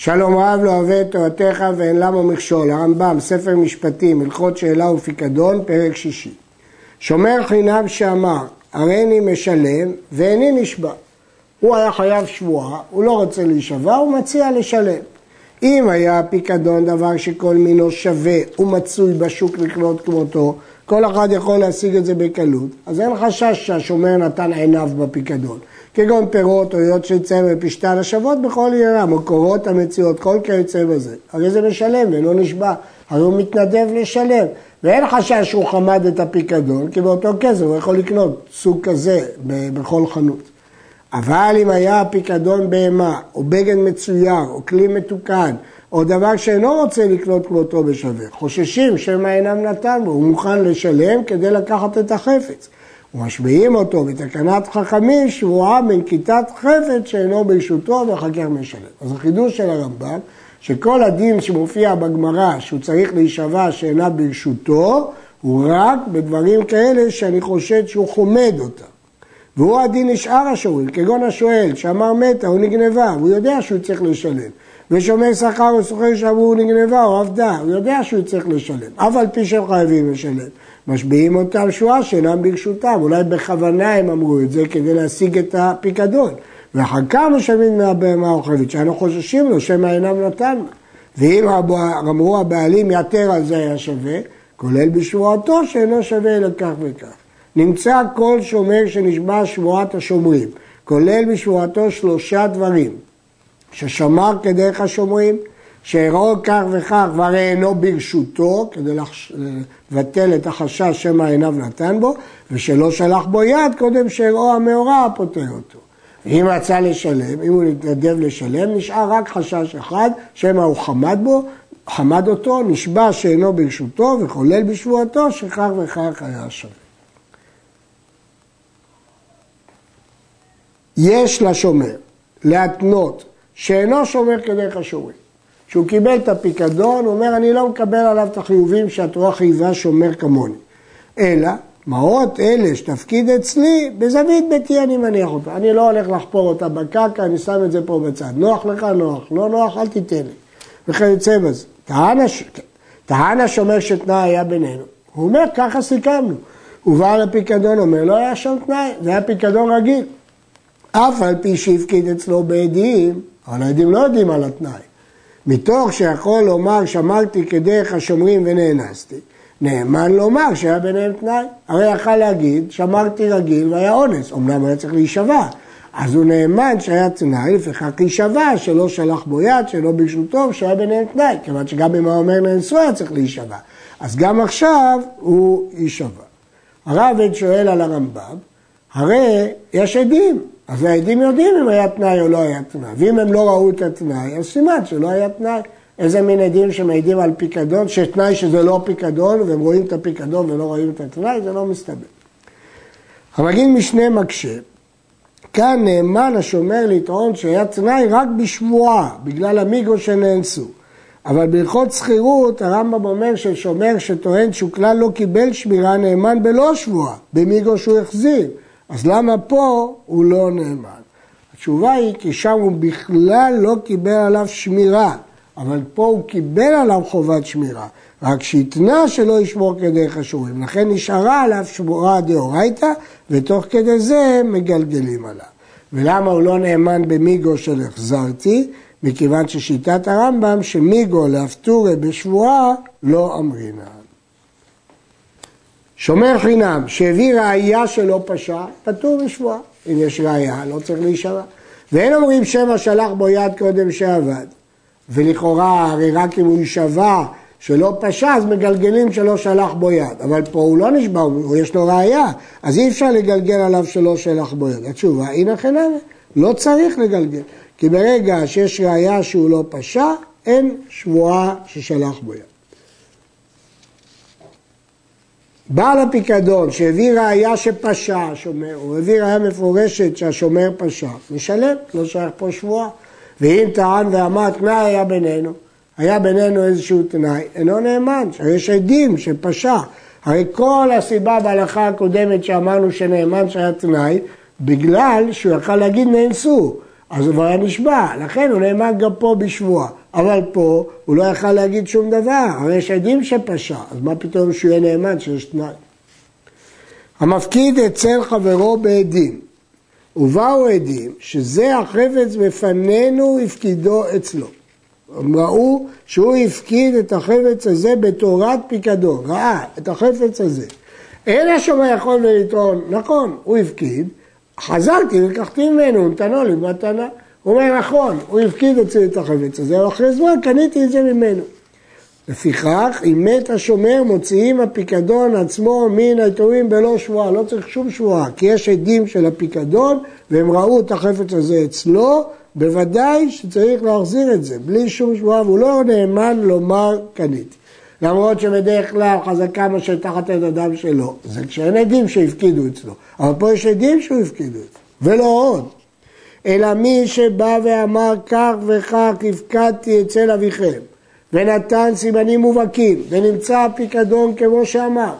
שלום רב לא אוהב את תורתך ואין למה מכשול, הרמב"ם, ספר משפטים, הלכות שאלה ופיקדון, פרק שישי. שומר חינם שאמר, הריני משלם ואיני נשבע. הוא היה חייב שבועה, הוא לא רוצה להישבע, הוא מציע לשלם. אם היה הפיקדון דבר שכל מינו שווה ומצוי בשוק לקנות כמותו, כל אחד יכול להשיג את זה בקלות, אז אין חשש שהשומר נתן עיניו בפיקדון. כגון פירות או היות של צמר ופשתן השוות בכל עניינם, או קורות המציאות, כל כיוצא בזה. הרי זה משלם ואינו נשבע, הרי הוא מתנדב לשלם. ואין חשש שהוא חמד את הפיקדון, כי באותו כסף הוא יכול לקנות סוג כזה בכל חנות. אבל אם היה הפיקדון בהמה, או בגד מצויר, או כלי מתוקן, או דבר שאינו רוצה לקנות כמותו בשווה, חוששים שמא אינם נתן בו, הוא מוכן לשלם כדי לקחת את החפץ. ומשביעים אותו בתקנת חכמים שבועה בנקיטת חפץ שאינו ברשותו ואחר כך משלם. אז החידוש של הרמב"ם, שכל הדין שמופיע בגמרא שהוא צריך להישבע שאינה ברשותו, הוא רק בדברים כאלה שאני חושד שהוא חומד אותם. והוא הדין לשאר השואלים, כגון השואל שאמר מתה או נגנבה, הוא יודע שהוא צריך לשלם. ושומר שכר או סוחר שאמרו נגנבה או עבדה, הוא יודע שהוא צריך לשלם, אף על פי שהם חייבים לשלם. משביעים אותם שואה שאינם ברשותם, אולי בכוונה הם אמרו את זה כדי להשיג את הפיקדון. ואחר כך משלמים מהבהמה האוכלת, שאנו חוששים לו שמא אינם נתן. ואם אמרו הבעלים יתר על זה היה שווה, כולל בשבועתו שאינו שווה אלא כך וכך. נמצא כל שומר שנשבע שבועת השומרים, כולל בשבועתו שלושה דברים, ששמר כדרך השומרים, שאירו כך וכך והרי אינו ברשותו, כדי לבטל את החשש שמא עיניו נתן בו, ושלא שלח בו יד קודם שאירו המאורע פותר אותו. אם רצה לשלם, אם הוא מתנדב לשלם, נשאר רק חשש אחד, שמא הוא חמד בו, חמד אותו, נשבע שאינו ברשותו, וכולל בשבועתו, שכך וכך היה שווה. יש לשומר להתנות שאינו שומר כדרך השומרים. כשהוא קיבל את הפיקדון, הוא אומר, אני לא מקבל עליו את החיובים שהתורה חייבה שומר כמוני. אלא, מעות אלה שתפקיד אצלי, בזווית ביתי אני מניח אותה. אני לא הולך לחפור אותה בקרקע, אני שם את זה פה בצד. נוח לך, נוח. לא נוח, אל תיתן לי. וכיוצא בזה. טען, הש... טען השומר שתנאי היה בינינו. הוא אומר, ככה סיכמנו. הוא בא לפיקדון, אומר, לא היה שם תנאי, זה היה פיקדון רגיל. אף על פי שהפקיד אצלו בעדים, אבל העדים לא יודעים על התנאי. מתוך שיכול לומר שמרתי כדרך השומרים ונאנסתי, נאמן לומר שהיה ביניהם תנאי. הרי יכל להגיד, שמרתי רגיל והיה אונס, אמנם היה צריך להישבע. אז הוא נאמן שהיה תנאי, לפיכך להישבע, שלא שלח בו יד, שלא ברשותו, שהיה ביניהם תנאי, כיוון שגם אם האומר נאנסו היה צריך להישבע. אז גם עכשיו הוא יישבע. הרב שואל על הרמב"ם, הרי יש עדים, אז העדים יודעים אם היה תנאי או לא היה תנאי, ואם הם לא ראו את התנאי, אז סימן שלא היה תנאי. איזה מין עדים שמעידים על פיקדון, שיש תנאי שזה לא פיקדון, והם רואים את הפיקדון ולא רואים את התנאי, זה לא מסתבר. המגיד משנה מקשה, כאן נאמן השומר לטעון שהיה תנאי רק בשבועה, בגלל המיגו שנאנסו. אבל בהלכות שכירות הרמב"ם אומר ששומר שטוען שהוא כלל לא קיבל שמירה נאמן בלא שבועה, במיגו שהוא החזיר. אז למה פה הוא לא נאמן? התשובה היא כי שם הוא בכלל לא קיבל עליו שמירה, אבל פה הוא קיבל עליו חובת שמירה, רק שהתנה שלא ישמור כדי חשובים, לכן נשארה עליו שבועה דאורייתא, ותוך כדי זה מגלגלים עליו. ולמה הוא לא נאמן במיגו של החזרתי? מכיוון ששיטת הרמב"ם שמיגו להפטורי בשבועה לא אמרינן. שומר חינם שהביא ראייה שלא פשע, פטור משבועה. אם יש ראייה, לא צריך להישבע. ואין אומרים שמא שלח בו יד קודם שעבד. ולכאורה, הרי רק אם הוא יישבע שלא פשע, אז מגלגלים שלא שלח בו יד. אבל פה הוא לא נשבע, הוא יש לו ראייה, אז אי אפשר לגלגל עליו שלא שלח בו יד. התשובה, הנה חינם, לא צריך לגלגל. כי ברגע שיש ראייה שהוא לא פשע, אין שבועה ששלח בו יד. בעל הפיקדון שהביא ראייה שפשע השומר, או הביא ראייה מפורשת שהשומר פשע, משלם, לא שייך פה שבועה. ואם טען ואמר תנאי היה בינינו, היה בינינו איזשהו תנאי, אינו נאמן, יש עדים שפשע. הרי כל הסיבה בהלכה הקודמת שאמרנו שנאמן שהיה תנאי, בגלל שהוא יכל להגיד נאנסו. אז הוא כבר היה נשבע, לכן הוא נאמן גם פה בשבועה. אבל פה הוא לא יכל להגיד שום דבר, הרי יש עדים שפשע, אז מה פתאום שהוא יהיה נאמן שיש תנאי? המפקיד אצל חברו בעדים, ובאו עדים שזה החפץ בפנינו הפקידו אצלו. הם ראו שהוא הפקיד את החפץ הזה בתורת פיקדון, ראה את החפץ הזה. אין השומר יכול לטעון, נכון, הוא הפקיד, חזרתי ולקחתי ממנו, נתנו לי מתנה. הוא אומר, נכון, הוא הפקיד אצלי את החפץ הזה, אבל אחרי זמן קניתי את זה ממנו. לפיכך, אם מת השומר, מוציאים הפיקדון עצמו מן היתומים בלא שבועה, לא צריך שום שבועה, כי יש עדים של הפיקדון, והם ראו את החפץ הזה אצלו, בוודאי שצריך להחזיר את זה, בלי שום שבועה, והוא לא נאמן לומר קניתי. למרות שבדרך כלל חזקה מה שתחת את הדם שלו, זה כשאין עדים שהפקידו אצלו, אבל פה יש עדים שהוא הפקידו אצלו, ולא עוד. אלא מי שבא ואמר כך וכך הפקדתי אצל אביכם, ונתן סימנים מובהקים, ונמצא הפיקדון כמו שאמר,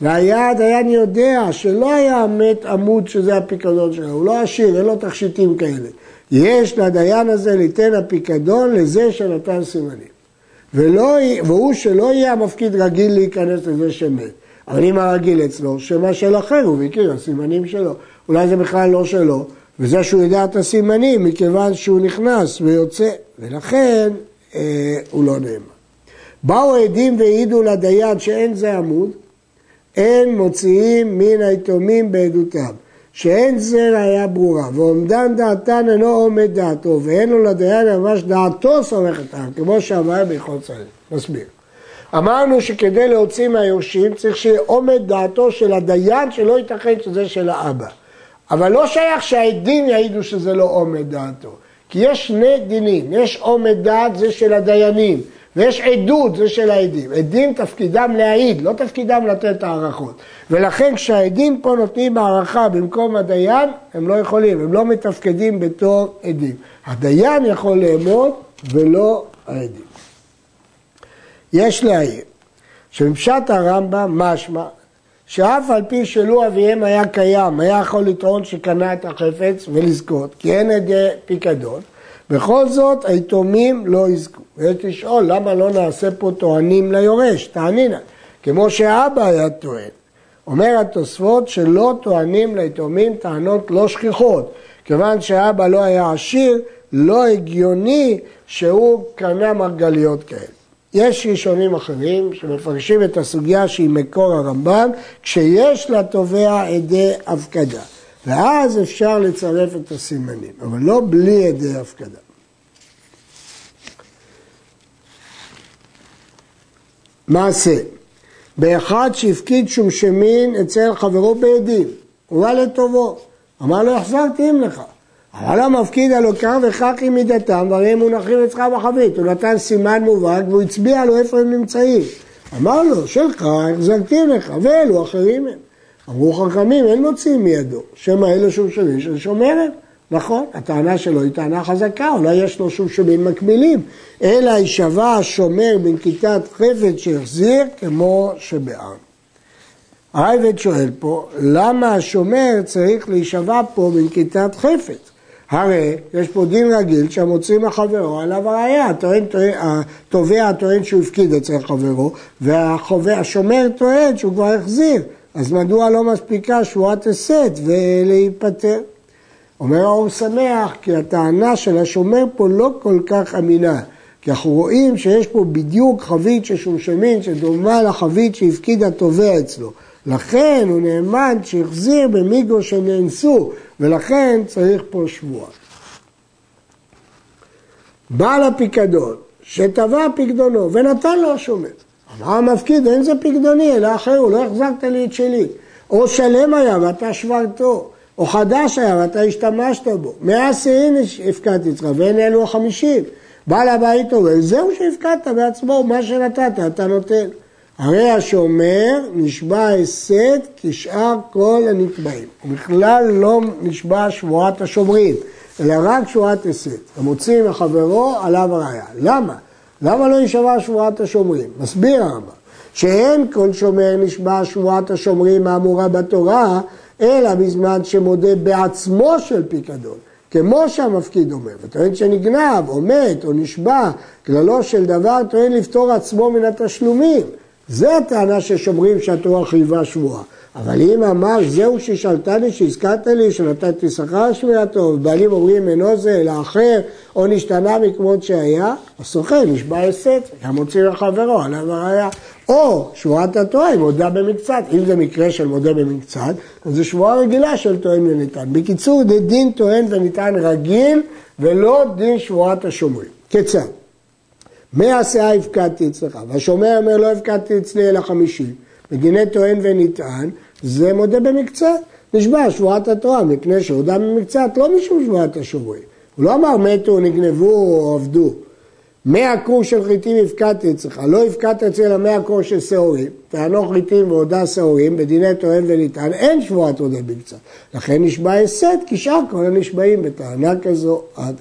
והיה הדיין יודע שלא היה מת עמוד שזה הפיקדון שלו, הוא לא עשיר, אין לו תכשיטים כאלה. יש לדיין הזה ליתן הפיקדון לזה שנתן סימנים. ולא, והוא שלא יהיה המפקיד רגיל להיכנס לזה שמת. אבל אם הרגיל אצלו, שמה של אחר הוא מכיר, הסימנים שלו. אולי זה בכלל לא שלו, וזה שהוא יודע את הסימנים מכיוון שהוא נכנס ויוצא, ולכן אה, הוא לא נאמן. באו עדים והעידו לדיין שאין זה עמוד, אין מוציאים מן היתומים בעדותם. שאין זה ראייה ברורה, ועומדן דעתן אינו עומד דעתו, ואין לו לדיין ממש דעתו סומכת העם, כמו שאמר בהלכות צריך. נסביר. אמרנו שכדי להוציא מהיורשים צריך שיהיה עומד דעתו של הדיין, שלא ייתכן שזה של האבא. אבל לא שייך שהעדים יעידו שזה לא עומד דעתו. כי יש שני דינים, יש עומד דעת זה של הדיינים, ויש עדות, זה של העדים. עדים תפקידם להעיד, לא תפקידם לתת הערכות. ולכן כשהעדים פה נותנים הערכה במקום הדיין, הם לא יכולים, הם לא מתפקדים בתור עדים. הדיין יכול לאמוד ולא העדים. יש להעיר שבפשט הרמב"ם משמע שאף על פי שלו אביהם היה קיים, היה יכול לטעון שקנה את החפץ ולזכות, כי אין עדי פיקדון, בכל זאת היתומים לא יזכו. ויש לשאול למה לא נעשה פה טוענים ליורש, תענינה, כמו שאבא היה טוען. אומר התוספות שלא טוענים ליתומים טענות לא שכיחות, כיוון שאבא לא היה עשיר, לא הגיוני שהוא קנה מרגליות כאלה. יש ראשונים אחרים שמפרשים את הסוגיה שהיא מקור הרמב"ם, כשיש לתובע עדי הפקדה. ואז אפשר לצרף את הסימנים, אבל לא בלי עדי הפקדה. מעשה, באחד שהפקיד שמשמין אצל חברו בעדים, הוא בא לטובו, אמר לו החזרתי אם לך. אבל המפקיד הלוקח וכך מידתם, והרי הם מונחים אצלך בחבית. הוא נתן סימן מובהק והוא הצביע לו איפה הם נמצאים. אמר לו, שלך החזרתי לך, ואלו אחרים הם. אמרו חכמים, אין מוציאים מידו, שמא אלו שמשונים של שומרת. נכון, הטענה שלו היא טענה חזקה, אולי יש לו שמשונים מקבילים, אלא יישבע השומר בנקיטת חפץ שהחזיר כמו שבעם. העבד שואל פה, למה השומר צריך להישבע פה בנקיטת חפץ? הרי יש פה דין רגיל שהמוציא מחברו עליו הראייה, התובע טוען שהוא הפקיד אצל חברו והשומר טוען שהוא כבר החזיר, אז מדוע לא מספיקה שבועת הסת ולהיפטר? אומר האור שמח כי הטענה של השומר פה לא כל כך אמינה. כי אנחנו רואים שיש פה בדיוק חבית של שמשמין שדומה לחבית שהפקיד התובע אצלו לכן הוא נאמן שהחזיר במיגו שנאנסו, ולכן צריך פה שבועה. בעל הפיקדון, שטבע פיקדונו ונתן לו השומר. אמר המפקיד, אין זה פיקדוני, אלא אחר, לא החזרת לי את שלי. או שלם היה ואתה שברתו, או חדש היה ואתה השתמשת בו. מאה שעין הפקדתי אצלך, ואין אלו החמישים. בעל הבית אומר, זהו שהפקדת בעצמו, מה שנתת, אתה נותן. הרי השומר נשבע הסד כשאר כל הנתבעים. הוא בכלל לא נשבע שבועת השומרים, אלא רק שבועת הסד. המוציא מחברו עליו הראייה. למה? למה לא נשבע שבועת השומרים? מסביר הרמב"ם, שאין כל שומר נשבע שבועת השומרים האמורה בתורה, אלא בזמן שמודה בעצמו של פיקדון. כמו שהמפקיד אומר, וטוען שנגנב או מת או נשבע, כללו של דבר טוען לפטור עצמו מן התשלומים. זה הטענה ששומרים שהתורה חייבה שבועה. אבל אם אמר זהו ששלטני שהזכרת לי שנתתי שכר על שמיעתו ובעלים אומרים אינו זה אלא אחר או נשתנה מכמות שהיה הסוחר נשבע הסת גם מוציא לחברו עליו הראיה או שבועת התורה היא מודה במקצת אם זה מקרה של מודה במקצת אז זו שבועה רגילה של טוען וניתן בקיצור זה דין טוען וניתן רגיל ולא דין שבועת השומרים כיצד? מהסיעה הפקדתי אצלך והשומר אומר לא הפקדתי אצלי אלא חמישים בדיני טוען ונטען, זה מודה במקצת. נשבע שבועת התורה, מפני שהודה במקצת, לא משום שבועת השומרים. הוא לא אמר מתו, נגנבו או עבדו. מאה קור של חיטים הפקדתי אצלך, לא הפקדת אצל המאה קור של שעורים, טענו חיטים והודה שעורים, בדיני טוען ונטען, אין שבועת הודה במקצת. לכן נשבע הסת, כי שאר כל הנשבעים בטענה כזו עד